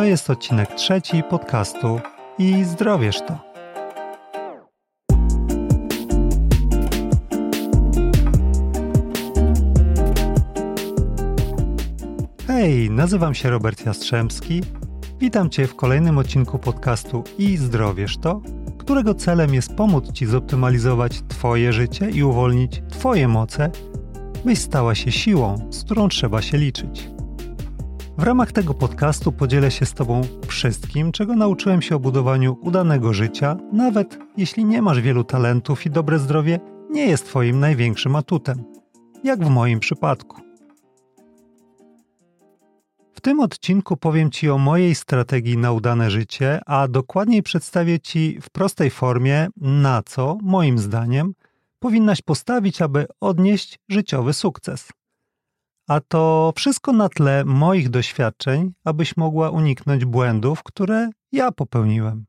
To jest odcinek trzeci podcastu i zdrowiesz to. Hej, nazywam się Robert Jastrzębski. Witam Cię w kolejnym odcinku podcastu i zdrowiesz to, którego celem jest pomóc Ci zoptymalizować Twoje życie i uwolnić Twoje moce, byś stała się siłą, z którą trzeba się liczyć. W ramach tego podcastu podzielę się z Tobą wszystkim, czego nauczyłem się o budowaniu udanego życia, nawet jeśli nie masz wielu talentów i dobre zdrowie nie jest Twoim największym atutem, jak w moim przypadku. W tym odcinku powiem Ci o mojej strategii na udane życie, a dokładniej przedstawię Ci w prostej formie, na co, moim zdaniem, powinnaś postawić, aby odnieść życiowy sukces. A to wszystko na tle moich doświadczeń, abyś mogła uniknąć błędów, które ja popełniłem.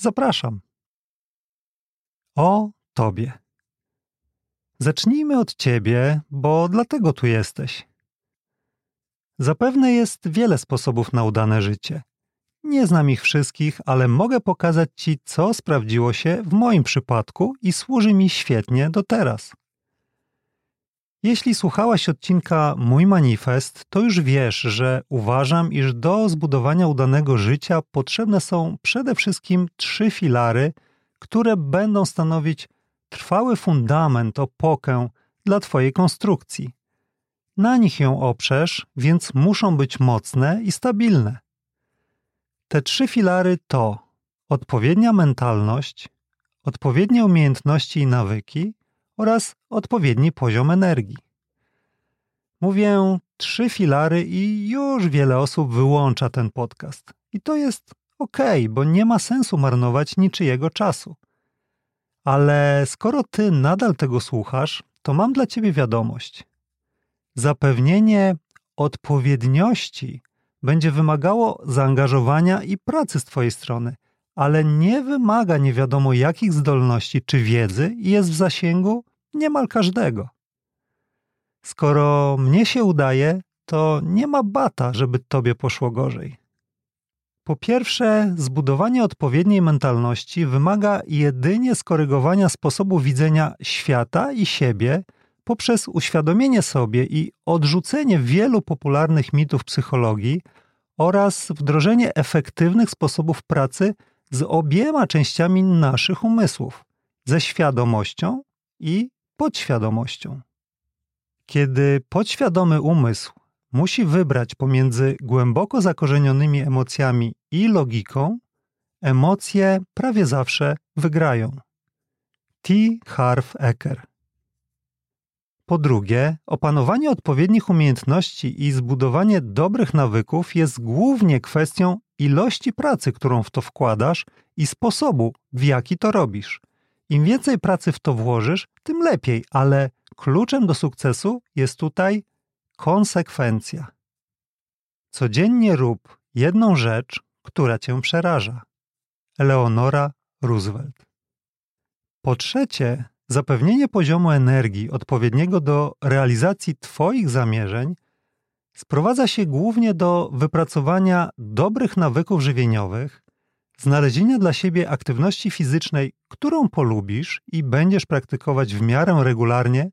Zapraszam. O Tobie. Zacznijmy od Ciebie, bo dlatego tu jesteś. Zapewne jest wiele sposobów na udane życie. Nie znam ich wszystkich, ale mogę pokazać Ci, co sprawdziło się w moim przypadku i służy mi świetnie do teraz. Jeśli słuchałaś odcinka Mój Manifest, to już wiesz, że uważam, iż do zbudowania udanego życia potrzebne są przede wszystkim trzy filary, które będą stanowić trwały fundament, opokę dla Twojej konstrukcji. Na nich ją oprzesz, więc muszą być mocne i stabilne. Te trzy filary to odpowiednia mentalność, odpowiednie umiejętności i nawyki oraz odpowiedni poziom energii. Mówię trzy filary i już wiele osób wyłącza ten podcast. I to jest ok, bo nie ma sensu marnować niczyjego czasu. Ale skoro ty nadal tego słuchasz, to mam dla ciebie wiadomość. Zapewnienie odpowiedniości będzie wymagało zaangażowania i pracy z Twojej strony, ale nie wymaga nie wiadomo jakich zdolności czy wiedzy i jest w zasięgu niemal każdego. Skoro mnie się udaje, to nie ma bata, żeby Tobie poszło gorzej. Po pierwsze, zbudowanie odpowiedniej mentalności wymaga jedynie skorygowania sposobu widzenia świata i siebie poprzez uświadomienie sobie i odrzucenie wielu popularnych mitów psychologii oraz wdrożenie efektywnych sposobów pracy z obiema częściami naszych umysłów ze świadomością i podświadomością. Kiedy podświadomy umysł musi wybrać pomiędzy głęboko zakorzenionymi emocjami i logiką, emocje prawie zawsze wygrają. T. Harv Eker po drugie, opanowanie odpowiednich umiejętności i zbudowanie dobrych nawyków jest głównie kwestią ilości pracy, którą w to wkładasz i sposobu, w jaki to robisz. Im więcej pracy w to włożysz, tym lepiej, ale kluczem do sukcesu jest tutaj konsekwencja. Codziennie rób jedną rzecz, która cię przeraża. Eleonora Roosevelt. Po trzecie, Zapewnienie poziomu energii odpowiedniego do realizacji Twoich zamierzeń sprowadza się głównie do wypracowania dobrych nawyków żywieniowych, znalezienia dla siebie aktywności fizycznej, którą polubisz i będziesz praktykować w miarę regularnie,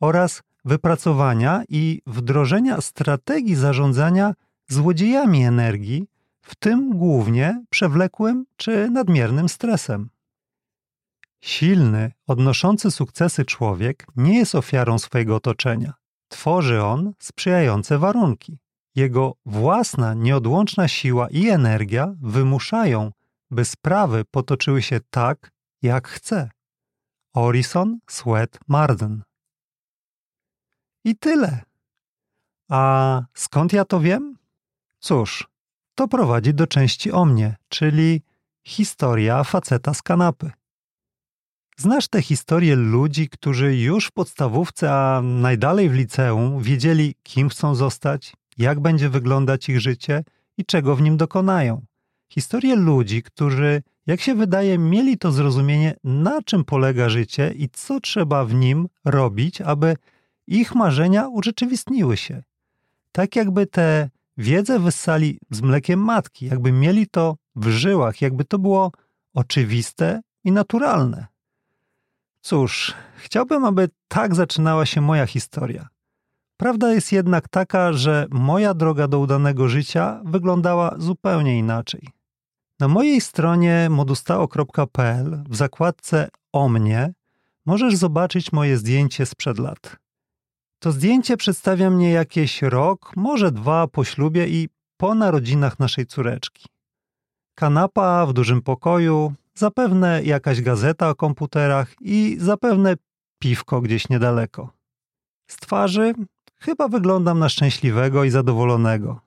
oraz wypracowania i wdrożenia strategii zarządzania złodziejami energii, w tym głównie przewlekłym czy nadmiernym stresem. Silny, odnoszący sukcesy człowiek nie jest ofiarą swojego otoczenia. Tworzy on sprzyjające warunki. Jego własna, nieodłączna siła i energia wymuszają, by sprawy potoczyły się tak, jak chce. Orison Sweat Marden. I tyle. A skąd ja to wiem? Cóż, to prowadzi do części o mnie, czyli historia faceta z kanapy. Znasz te historie ludzi, którzy już w podstawówce, a najdalej w liceum wiedzieli, kim chcą zostać, jak będzie wyglądać ich życie i czego w nim dokonają. Historie ludzi, którzy, jak się wydaje, mieli to zrozumienie, na czym polega życie i co trzeba w nim robić, aby ich marzenia urzeczywistniły się. Tak jakby te wiedzę wyssali z mlekiem matki, jakby mieli to w żyłach, jakby to było oczywiste i naturalne. Cóż, chciałbym, aby tak zaczynała się moja historia. Prawda jest jednak taka, że moja droga do udanego życia wyglądała zupełnie inaczej. Na mojej stronie modustao.pl w zakładce O mnie możesz zobaczyć moje zdjęcie sprzed lat. To zdjęcie przedstawia mnie jakieś rok, może dwa po ślubie i po narodzinach naszej córeczki. Kanapa w dużym pokoju, zapewne jakaś gazeta o komputerach i zapewne piwko gdzieś niedaleko. Z twarzy chyba wyglądam na szczęśliwego i zadowolonego.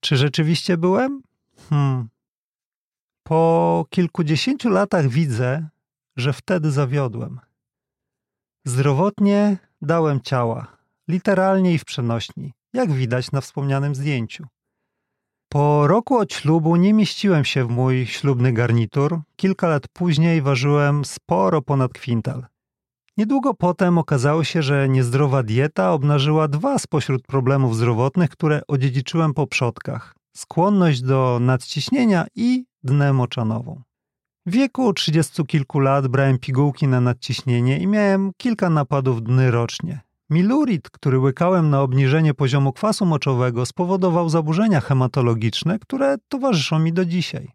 Czy rzeczywiście byłem? Hmm. Po kilkudziesięciu latach widzę, że wtedy zawiodłem. Zdrowotnie dałem ciała, literalnie i w przenośni, jak widać na wspomnianym zdjęciu. Po roku od ślubu nie mieściłem się w mój ślubny garnitur. Kilka lat później ważyłem sporo ponad kwintal. Niedługo potem okazało się, że niezdrowa dieta obnażyła dwa spośród problemów zdrowotnych, które odziedziczyłem po przodkach: skłonność do nadciśnienia i dnę moczanową. W wieku trzydziestu kilku lat brałem pigułki na nadciśnienie i miałem kilka napadów dny rocznie. Milurit, który łykałem na obniżenie poziomu kwasu moczowego, spowodował zaburzenia hematologiczne, które towarzyszą mi do dzisiaj.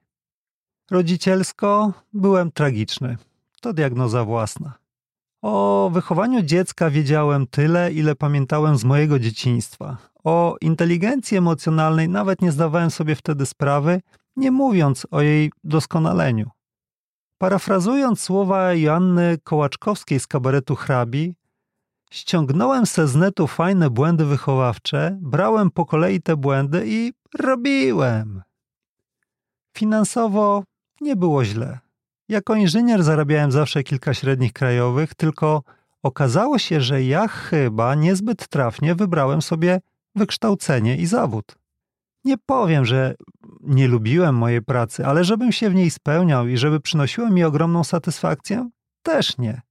Rodzicielsko byłem tragiczny. To diagnoza własna. O wychowaniu dziecka wiedziałem tyle, ile pamiętałem z mojego dzieciństwa. O inteligencji emocjonalnej nawet nie zdawałem sobie wtedy sprawy, nie mówiąc o jej doskonaleniu. Parafrazując słowa Joanny Kołaczkowskiej z kabaretu Hrabi, ściągnąłem se z netu fajne błędy wychowawcze, brałem po kolei te błędy i robiłem. Finansowo nie było źle. Jako inżynier zarabiałem zawsze kilka średnich krajowych, tylko okazało się, że ja chyba niezbyt trafnie wybrałem sobie wykształcenie i zawód. Nie powiem, że nie lubiłem mojej pracy, ale żebym się w niej spełniał i żeby przynosiło mi ogromną satysfakcję, też nie.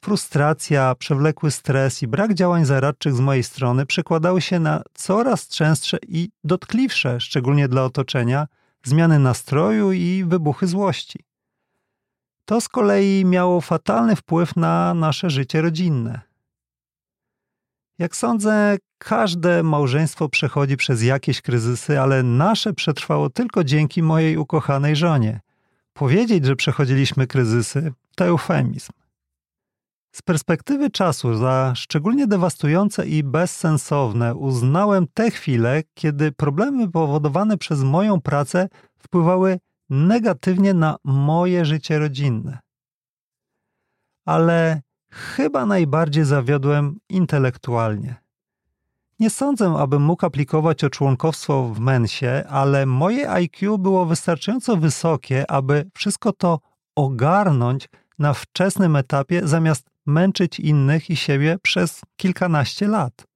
Frustracja, przewlekły stres i brak działań zaradczych z mojej strony przekładały się na coraz częstsze i dotkliwsze, szczególnie dla otoczenia, zmiany nastroju i wybuchy złości. To z kolei miało fatalny wpływ na nasze życie rodzinne. Jak sądzę, każde małżeństwo przechodzi przez jakieś kryzysy, ale nasze przetrwało tylko dzięki mojej ukochanej żonie. Powiedzieć, że przechodziliśmy kryzysy, to eufemizm. Z perspektywy czasu za szczególnie dewastujące i bezsensowne uznałem te chwile, kiedy problemy powodowane przez moją pracę wpływały negatywnie na moje życie rodzinne. Ale chyba najbardziej zawiodłem intelektualnie. Nie sądzę, abym mógł aplikować o członkowstwo w Mensie, ale moje IQ było wystarczająco wysokie, aby wszystko to ogarnąć na wczesnym etapie, zamiast męczyć innych i siebie przez kilkanaście lat.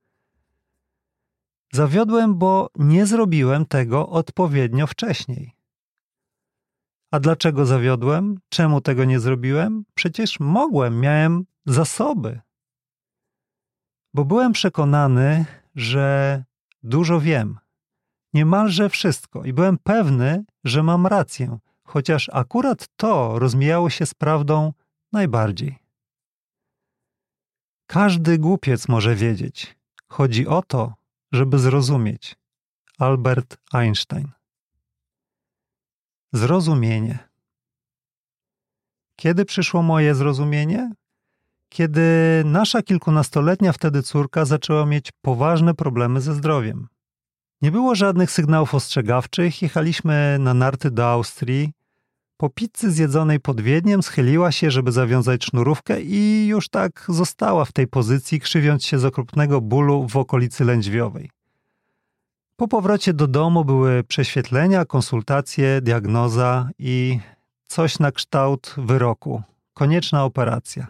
Zawiodłem, bo nie zrobiłem tego odpowiednio wcześniej. A dlaczego zawiodłem? Czemu tego nie zrobiłem? Przecież mogłem, miałem zasoby. Bo byłem przekonany, że dużo wiem, niemalże wszystko, i byłem pewny, że mam rację, chociaż akurat to rozmijało się z prawdą najbardziej. Każdy głupiec może wiedzieć. Chodzi o to, żeby zrozumieć. Albert Einstein. Zrozumienie. Kiedy przyszło moje zrozumienie? Kiedy nasza kilkunastoletnia wtedy córka zaczęła mieć poważne problemy ze zdrowiem. Nie było żadnych sygnałów ostrzegawczych, jechaliśmy na narty do Austrii, po pizzy zjedzonej pod Wiedniem schyliła się, żeby zawiązać sznurówkę i już tak została w tej pozycji, krzywiąc się z okropnego bólu w okolicy lędźwiowej. Po powrocie do domu były prześwietlenia, konsultacje, diagnoza i coś na kształt wyroku. Konieczna operacja.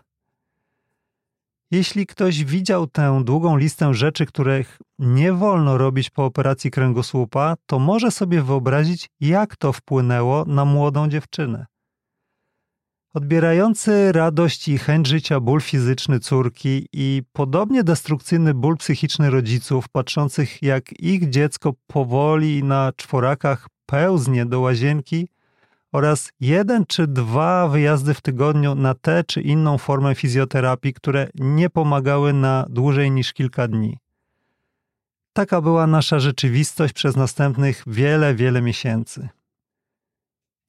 Jeśli ktoś widział tę długą listę rzeczy, których nie wolno robić po operacji kręgosłupa, to może sobie wyobrazić, jak to wpłynęło na młodą dziewczynę. Odbierający radość i chęć życia ból fizyczny córki i podobnie destrukcyjny ból psychiczny rodziców, patrzących jak ich dziecko powoli na czworakach pełznie do łazienki oraz jeden czy dwa wyjazdy w tygodniu na tę czy inną formę fizjoterapii, które nie pomagały na dłużej niż kilka dni. Taka była nasza rzeczywistość przez następnych wiele, wiele miesięcy.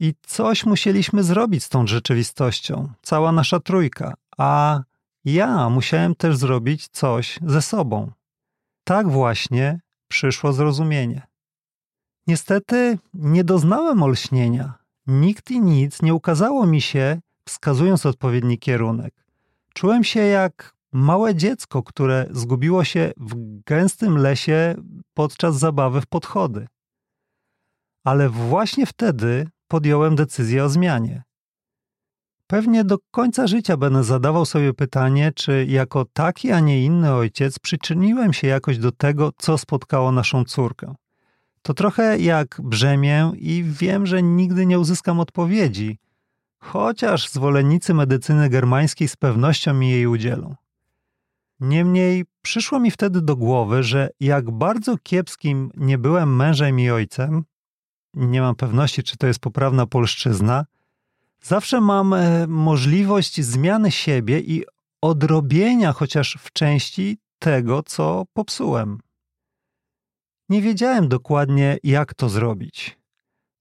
I coś musieliśmy zrobić z tą rzeczywistością, cała nasza trójka, a ja musiałem też zrobić coś ze sobą. Tak właśnie przyszło zrozumienie. Niestety nie doznałem olśnienia. Nikt i nic nie ukazało mi się, wskazując odpowiedni kierunek. Czułem się jak małe dziecko, które zgubiło się w gęstym lesie podczas zabawy w podchody. Ale właśnie wtedy podjąłem decyzję o zmianie. Pewnie do końca życia będę zadawał sobie pytanie, czy jako taki, a nie inny ojciec przyczyniłem się jakoś do tego, co spotkało naszą córkę. To trochę jak brzemię i wiem, że nigdy nie uzyskam odpowiedzi, chociaż zwolennicy medycyny germańskiej z pewnością mi jej udzielą. Niemniej przyszło mi wtedy do głowy, że jak bardzo kiepskim nie byłem mężem i ojcem, nie mam pewności, czy to jest poprawna polszczyzna, zawsze mam e, możliwość zmiany siebie i odrobienia chociaż w części tego, co popsułem. Nie wiedziałem dokładnie, jak to zrobić.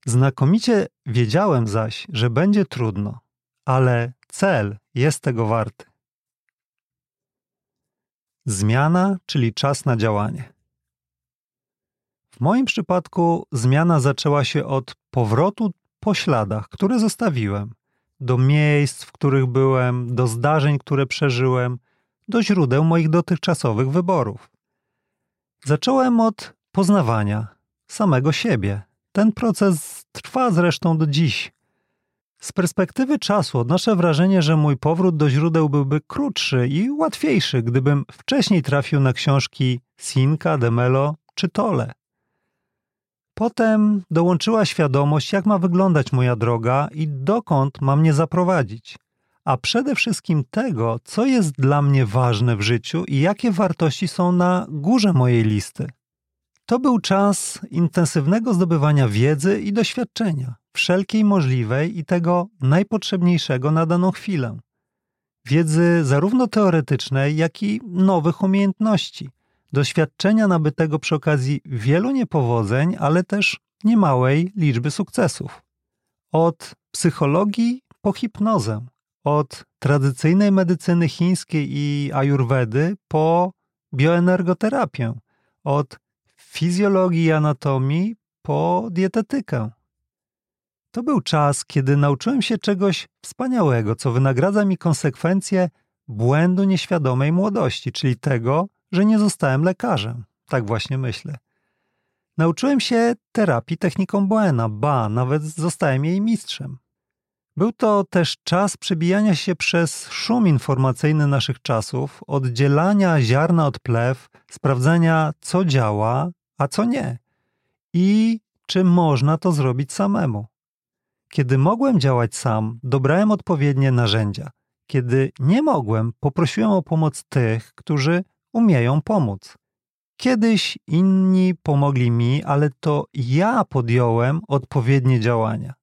Znakomicie wiedziałem zaś, że będzie trudno, ale cel jest tego warty. Zmiana, czyli czas na działanie. W moim przypadku zmiana zaczęła się od powrotu po śladach, które zostawiłem, do miejsc, w których byłem, do zdarzeń, które przeżyłem, do źródeł moich dotychczasowych wyborów. Zacząłem od poznawania samego siebie. Ten proces trwa zresztą do dziś. Z perspektywy czasu odnoszę wrażenie, że mój powrót do źródeł byłby krótszy i łatwiejszy, gdybym wcześniej trafił na książki Sinka, Demelo czy Tole. Potem dołączyła świadomość, jak ma wyglądać moja droga i dokąd mam mnie zaprowadzić, a przede wszystkim tego, co jest dla mnie ważne w życiu i jakie wartości są na górze mojej listy. To był czas intensywnego zdobywania wiedzy i doświadczenia, wszelkiej możliwej i tego najpotrzebniejszego na daną chwilę. Wiedzy zarówno teoretycznej, jak i nowych umiejętności – doświadczenia nabytego przy okazji wielu niepowodzeń, ale też niemałej liczby sukcesów. Od psychologii po hipnozę, od tradycyjnej medycyny chińskiej i ajurwedy po bioenergoterapię, od fizjologii i anatomii po dietetykę. To był czas, kiedy nauczyłem się czegoś wspaniałego, co wynagradza mi konsekwencje błędu nieświadomej młodości, czyli tego, że nie zostałem lekarzem. Tak właśnie myślę. Nauczyłem się terapii techniką Buena, ba, nawet zostałem jej mistrzem. Był to też czas przebijania się przez szum informacyjny naszych czasów, oddzielania ziarna od plew, sprawdzania, co działa, a co nie i czy można to zrobić samemu. Kiedy mogłem działać sam, dobrałem odpowiednie narzędzia. Kiedy nie mogłem, poprosiłem o pomoc tych, którzy umieją pomóc. Kiedyś inni pomogli mi, ale to ja podjąłem odpowiednie działania.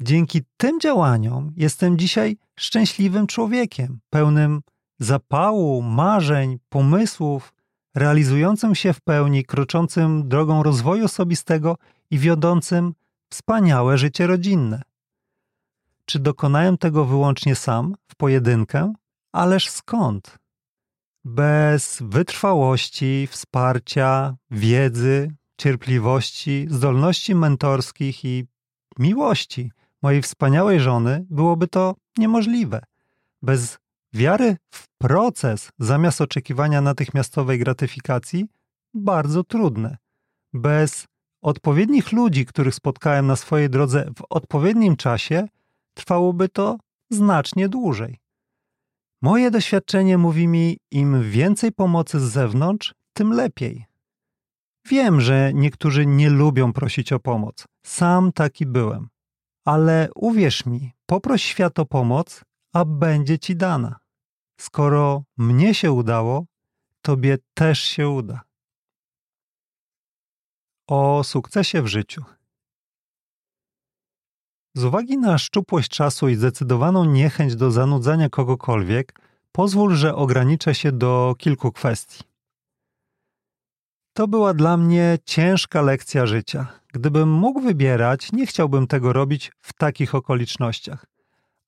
Dzięki tym działaniom jestem dzisiaj szczęśliwym człowiekiem, pełnym zapału, marzeń, pomysłów, realizującym się w pełni, kroczącym drogą rozwoju osobistego i wiodącym wspaniałe życie rodzinne. Czy dokonałem tego wyłącznie sam, w pojedynkę? Ależ skąd? Bez wytrwałości, wsparcia, wiedzy, cierpliwości, zdolności mentorskich i miłości mojej wspaniałej żony byłoby to niemożliwe. Bez wiary w proces zamiast oczekiwania natychmiastowej gratyfikacji bardzo trudne. Bez odpowiednich ludzi, których spotkałem na swojej drodze w odpowiednim czasie, trwałoby to znacznie dłużej. Moje doświadczenie mówi mi, im więcej pomocy z zewnątrz, tym lepiej. Wiem, że niektórzy nie lubią prosić o pomoc. Sam taki byłem. Ale uwierz mi, poproś świat o pomoc, a będzie ci dana. Skoro mnie się udało, tobie też się uda. O sukcesie w życiu. Z uwagi na szczupłość czasu i zdecydowaną niechęć do zanudzania kogokolwiek, pozwól, że ograniczę się do kilku kwestii. To była dla mnie ciężka lekcja życia. Gdybym mógł wybierać, nie chciałbym tego robić w takich okolicznościach.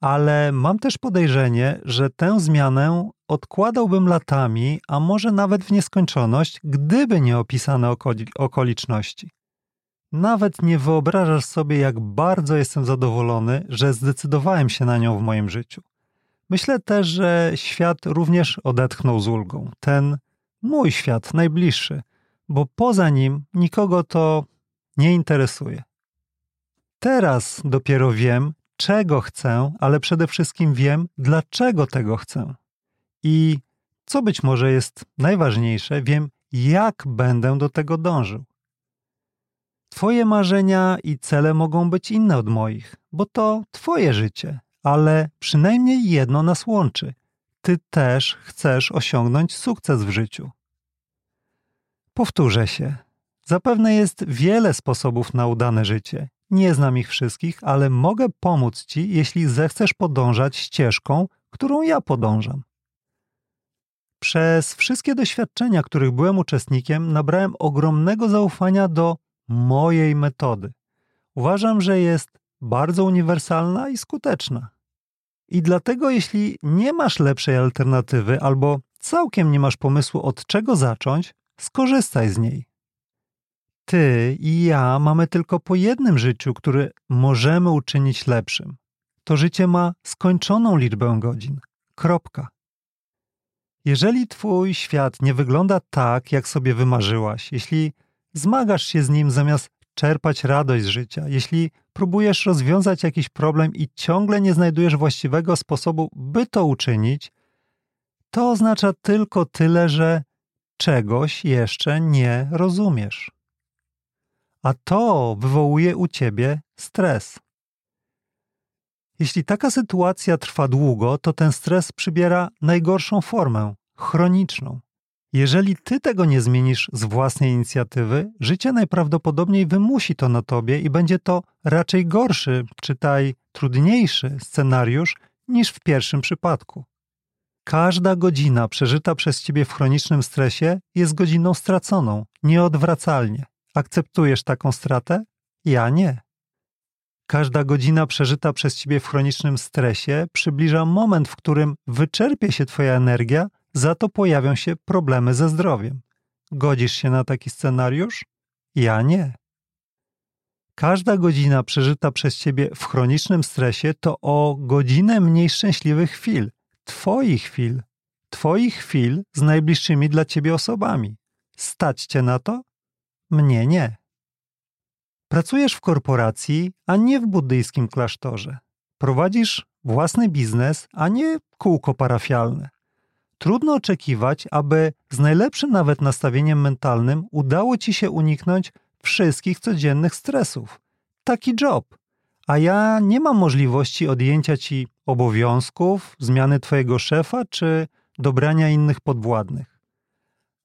Ale mam też podejrzenie, że tę zmianę odkładałbym latami, a może nawet w nieskończoność, gdyby nie opisane okoliczności. Nawet nie wyobrażasz sobie, jak bardzo jestem zadowolony, że zdecydowałem się na nią w moim życiu. Myślę też, że świat również odetchnął z ulgą. Ten mój świat, najbliższy, bo poza nim nikogo to nie interesuje. Teraz dopiero wiem, czego chcę, ale przede wszystkim wiem, dlaczego tego chcę. I co być może jest najważniejsze, wiem, jak będę do tego dążył. Twoje marzenia i cele mogą być inne od moich, bo to Twoje życie, ale przynajmniej jedno nas łączy. Ty też chcesz osiągnąć sukces w życiu. Powtórzę się. Zapewne jest wiele sposobów na udane życie. Nie znam ich wszystkich, ale mogę pomóc Ci, jeśli zechcesz podążać ścieżką, którą ja podążam. Przez wszystkie doświadczenia, których byłem uczestnikiem, nabrałem ogromnego zaufania do mojej metody. Uważam, że jest bardzo uniwersalna i skuteczna. I dlatego, jeśli nie masz lepszej alternatywy albo całkiem nie masz pomysłu, od czego zacząć, skorzystaj z niej. Ty i ja mamy tylko po jednym życiu, które możemy uczynić lepszym. To życie ma skończoną liczbę godzin. Kropka. Jeżeli twój świat nie wygląda tak, jak sobie wymarzyłaś, jeśli zmagasz się z nim zamiast czerpać radość z życia, jeśli próbujesz rozwiązać jakiś problem i ciągle nie znajdujesz właściwego sposobu, by to uczynić, to oznacza tylko tyle, że czegoś jeszcze nie rozumiesz. A to wywołuje u ciebie stres. Jeśli taka sytuacja trwa długo, to ten stres przybiera najgorszą formę chroniczną. Jeżeli ty tego nie zmienisz z własnej inicjatywy, życie najprawdopodobniej wymusi to na tobie i będzie to raczej gorszy, czytaj trudniejszy scenariusz niż w pierwszym przypadku. Każda godzina przeżyta przez ciebie w chronicznym stresie jest godziną straconą, nieodwracalnie. Akceptujesz taką stratę? Ja nie. Każda godzina przeżyta przez ciebie w chronicznym stresie przybliża moment, w którym wyczerpie się twoja energia za to pojawią się problemy ze zdrowiem. Godzisz się na taki scenariusz? Ja nie. Każda godzina przeżyta przez ciebie w chronicznym stresie to o godzinę mniej szczęśliwych chwil, twoich chwil, twoich chwil z najbliższymi dla ciebie osobami. Stać cię na to? Mnie nie. Pracujesz w korporacji, a nie w buddyjskim klasztorze. Prowadzisz własny biznes, a nie kółko parafialne. Trudno oczekiwać, aby z najlepszym nawet nastawieniem mentalnym udało ci się uniknąć wszystkich codziennych stresów. Taki job. A ja nie mam możliwości odjęcia ci obowiązków, zmiany twojego szefa czy dobrania innych podwładnych.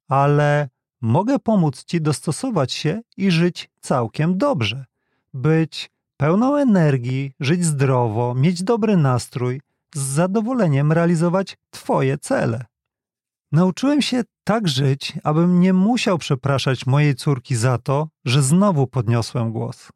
Ale mogę pomóc ci dostosować się i żyć całkiem dobrze. Być pełną energii, żyć zdrowo, mieć dobry nastrój, z zadowoleniem realizować Twoje cele. Nauczyłem się tak żyć, abym nie musiał przepraszać mojej córki za to, że znowu podniosłem głos.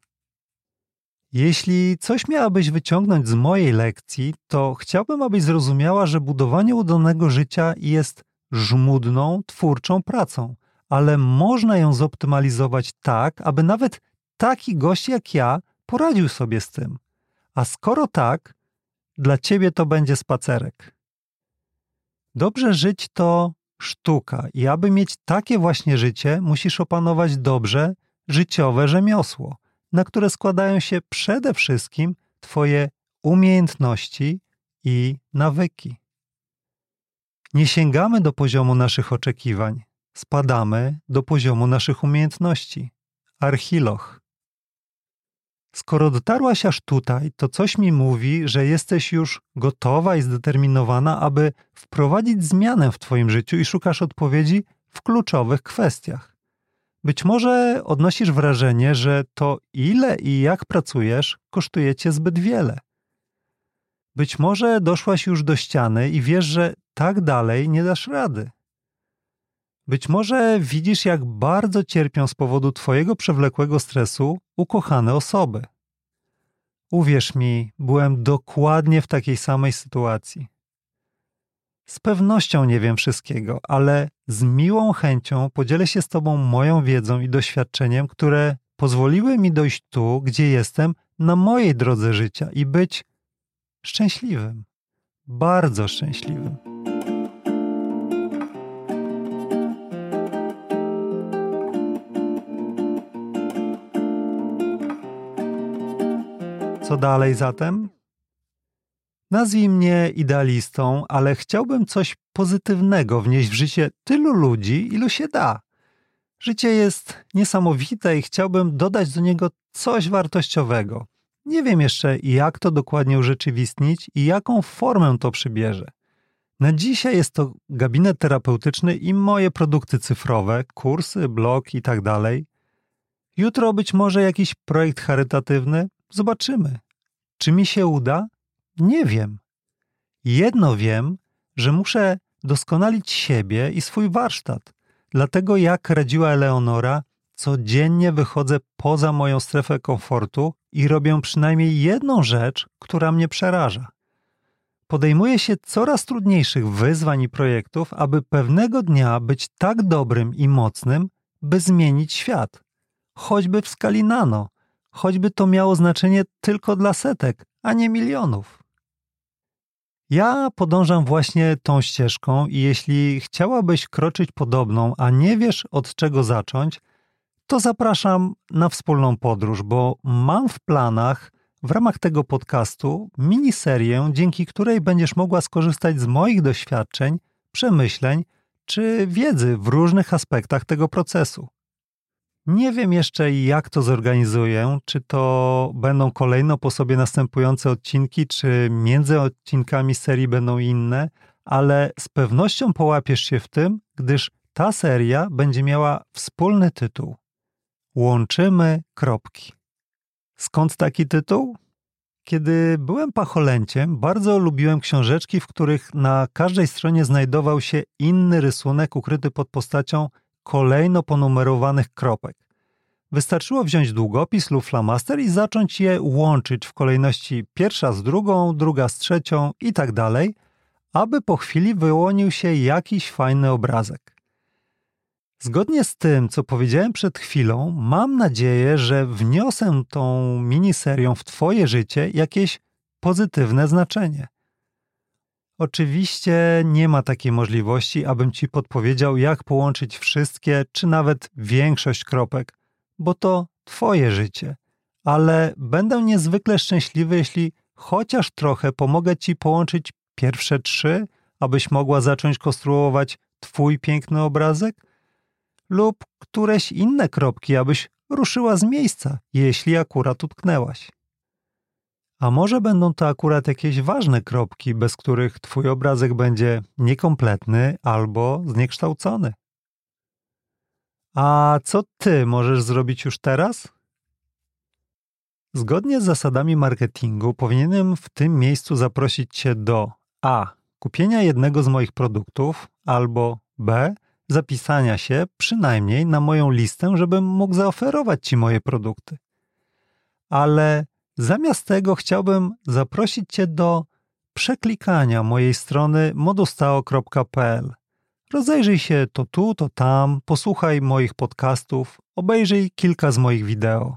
Jeśli coś miałabyś wyciągnąć z mojej lekcji, to chciałbym, abyś zrozumiała, że budowanie udanego życia jest żmudną, twórczą pracą, ale można ją zoptymalizować tak, aby nawet taki gość jak ja poradził sobie z tym. A skoro tak, dla ciebie to będzie spacerek. Dobrze żyć to sztuka i aby mieć takie właśnie życie, musisz opanować dobrze życiowe rzemiosło, na które składają się przede wszystkim Twoje umiejętności i nawyki. Nie sięgamy do poziomu naszych oczekiwań, spadamy do poziomu naszych umiejętności. Archiloch. Skoro dotarłaś aż tutaj, to coś mi mówi, że jesteś już gotowa i zdeterminowana, aby wprowadzić zmianę w Twoim życiu i szukasz odpowiedzi w kluczowych kwestiach. Być może odnosisz wrażenie, że to ile i jak pracujesz kosztuje Cię zbyt wiele. Być może doszłaś już do ściany i wiesz, że tak dalej nie dasz rady. Być może widzisz, jak bardzo cierpią z powodu Twojego przewlekłego stresu ukochane osoby. Uwierz mi, byłem dokładnie w takiej samej sytuacji. Z pewnością nie wiem wszystkiego, ale z miłą chęcią podzielę się z Tobą moją wiedzą i doświadczeniem, które pozwoliły mi dojść tu, gdzie jestem, na mojej drodze życia i być szczęśliwym, bardzo szczęśliwym. Co dalej zatem? Nazwij mnie idealistą, ale chciałbym coś pozytywnego wnieść w życie tylu ludzi, ilu się da. Życie jest niesamowite i chciałbym dodać do niego coś wartościowego. Nie wiem jeszcze, jak to dokładnie urzeczywistnić i jaką formę to przybierze. Na dzisiaj jest to gabinet terapeutyczny i moje produkty cyfrowe, kursy, blog i tak. Jutro być może jakiś projekt charytatywny, Zobaczymy. Czy mi się uda? Nie wiem. Jedno wiem, że muszę doskonalić siebie i swój warsztat. Dlatego, jak radziła Eleonora, codziennie wychodzę poza moją strefę komfortu i robię przynajmniej jedną rzecz, która mnie przeraża. Podejmuję się coraz trudniejszych wyzwań i projektów, aby pewnego dnia być tak dobrym i mocnym, by zmienić świat. Choćby w skali nano, choćby to miało znaczenie tylko dla setek, a nie milionów. Ja podążam właśnie tą ścieżką i jeśli chciałabyś kroczyć podobną, a nie wiesz od czego zacząć, to zapraszam na wspólną podróż, bo mam w planach w ramach tego podcastu miniserię, dzięki której będziesz mogła skorzystać z moich doświadczeń, przemyśleń czy wiedzy w różnych aspektach tego procesu. Nie wiem jeszcze, jak to zorganizuję. Czy to będą kolejno po sobie następujące odcinki, czy między odcinkami serii będą inne, ale z pewnością połapiesz się w tym, gdyż ta seria będzie miała wspólny tytuł: Łączymy kropki. Skąd taki tytuł? Kiedy byłem pacholęciem, bardzo lubiłem książeczki, w których na każdej stronie znajdował się inny rysunek ukryty pod postacią kolejno ponumerowanych kropek. Wystarczyło wziąć długopis lub flamaster i zacząć je łączyć w kolejności pierwsza z drugą, druga z trzecią i tak dalej, aby po chwili wyłonił się jakiś fajny obrazek. Zgodnie z tym, co powiedziałem przed chwilą, mam nadzieję, że wniosę tą miniserią w Twoje życie jakieś pozytywne znaczenie. Oczywiście nie ma takiej możliwości, abym Ci podpowiedział, jak połączyć wszystkie, czy nawet większość kropek, bo to Twoje życie. Ale będę niezwykle szczęśliwy, jeśli chociaż trochę pomogę Ci połączyć pierwsze trzy, abyś mogła zacząć konstruować Twój piękny obrazek, lub któreś inne kropki, abyś ruszyła z miejsca, jeśli akurat utknęłaś. A może będą to akurat jakieś ważne kropki, bez których Twój obrazek będzie niekompletny albo zniekształcony. A co Ty możesz zrobić już teraz? Zgodnie z zasadami marketingu powinienem w tym miejscu zaprosić Cię do A. Kupienia jednego z moich produktów albo B. Zapisania się przynajmniej na moją listę, żebym mógł zaoferować Ci moje produkty. Ale Zamiast tego chciałbym zaprosić Cię do przeklikania mojej strony modustao.pl. Rozejrzyj się to tu, to tam, posłuchaj moich podcastów, obejrzyj kilka z moich wideo.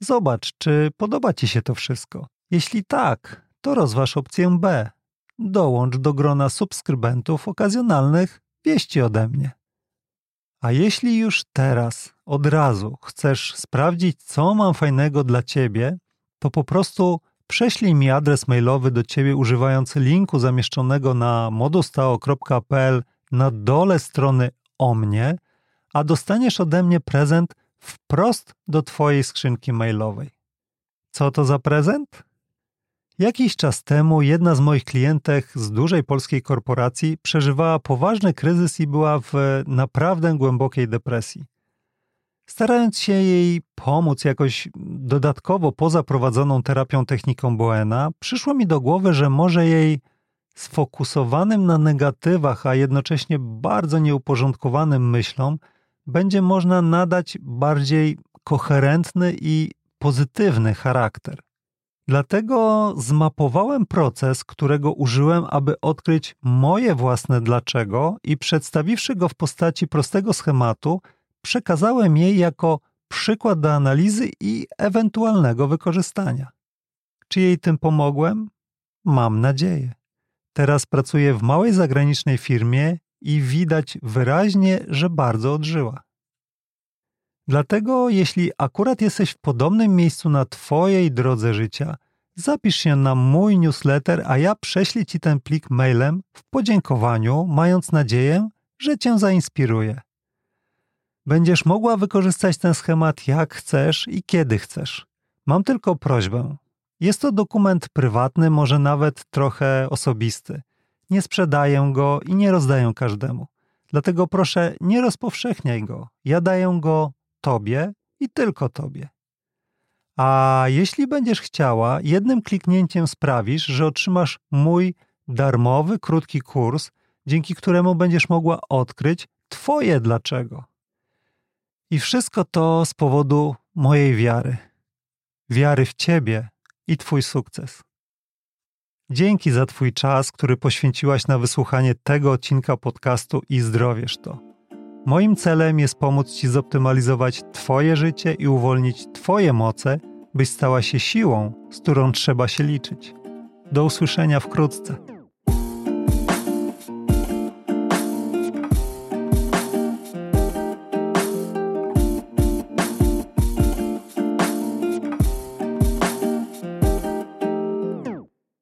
Zobacz, czy podoba Ci się to wszystko. Jeśli tak, to rozważ opcję B. Dołącz do grona subskrybentów okazjonalnych wieści ode mnie. A jeśli już teraz, od razu chcesz sprawdzić, co mam fajnego dla Ciebie, to po prostu prześlij mi adres mailowy do ciebie używając linku zamieszczonego na modustao.pl na dole strony o mnie, a dostaniesz ode mnie prezent wprost do twojej skrzynki mailowej. Co to za prezent? Jakiś czas temu jedna z moich klientek z dużej polskiej korporacji przeżywała poważny kryzys i była w naprawdę głębokiej depresji. Starając się jej pomóc jakoś dodatkowo poza prowadzoną terapią techniką Boena, przyszło mi do głowy, że może jej sfokusowanym na negatywach, a jednocześnie bardzo nieuporządkowanym myślom będzie można nadać bardziej koherentny i pozytywny charakter. Dlatego zmapowałem proces, którego użyłem, aby odkryć moje własne dlaczego i przedstawiwszy go w postaci prostego schematu, przekazałem jej jako przykład do analizy i ewentualnego wykorzystania. Czy jej tym pomogłem? Mam nadzieję. Teraz pracuję w małej zagranicznej firmie i widać wyraźnie, że bardzo odżyła. Dlatego, jeśli akurat jesteś w podobnym miejscu na Twojej drodze życia, zapisz się na mój newsletter, a ja prześlę Ci ten plik mailem w podziękowaniu, mając nadzieję, że Cię zainspiruje. Będziesz mogła wykorzystać ten schemat jak chcesz i kiedy chcesz. Mam tylko prośbę. Jest to dokument prywatny, może nawet trochę osobisty. Nie sprzedaję go i nie rozdaję każdemu. Dlatego proszę, nie rozpowszechniaj go. Ja daję go Tobie i tylko Tobie. A jeśli będziesz chciała, jednym kliknięciem sprawisz, że otrzymasz mój darmowy, krótki kurs, dzięki któremu będziesz mogła odkryć Twoje dlaczego. I wszystko to z powodu mojej wiary. Wiary w Ciebie i Twój sukces. Dzięki za Twój czas, który poświęciłaś na wysłuchanie tego odcinka podcastu i zdrowiesz to. Moim celem jest pomóc Ci zoptymalizować Twoje życie i uwolnić Twoje moce, byś stała się siłą, z którą trzeba się liczyć. Do usłyszenia wkrótce.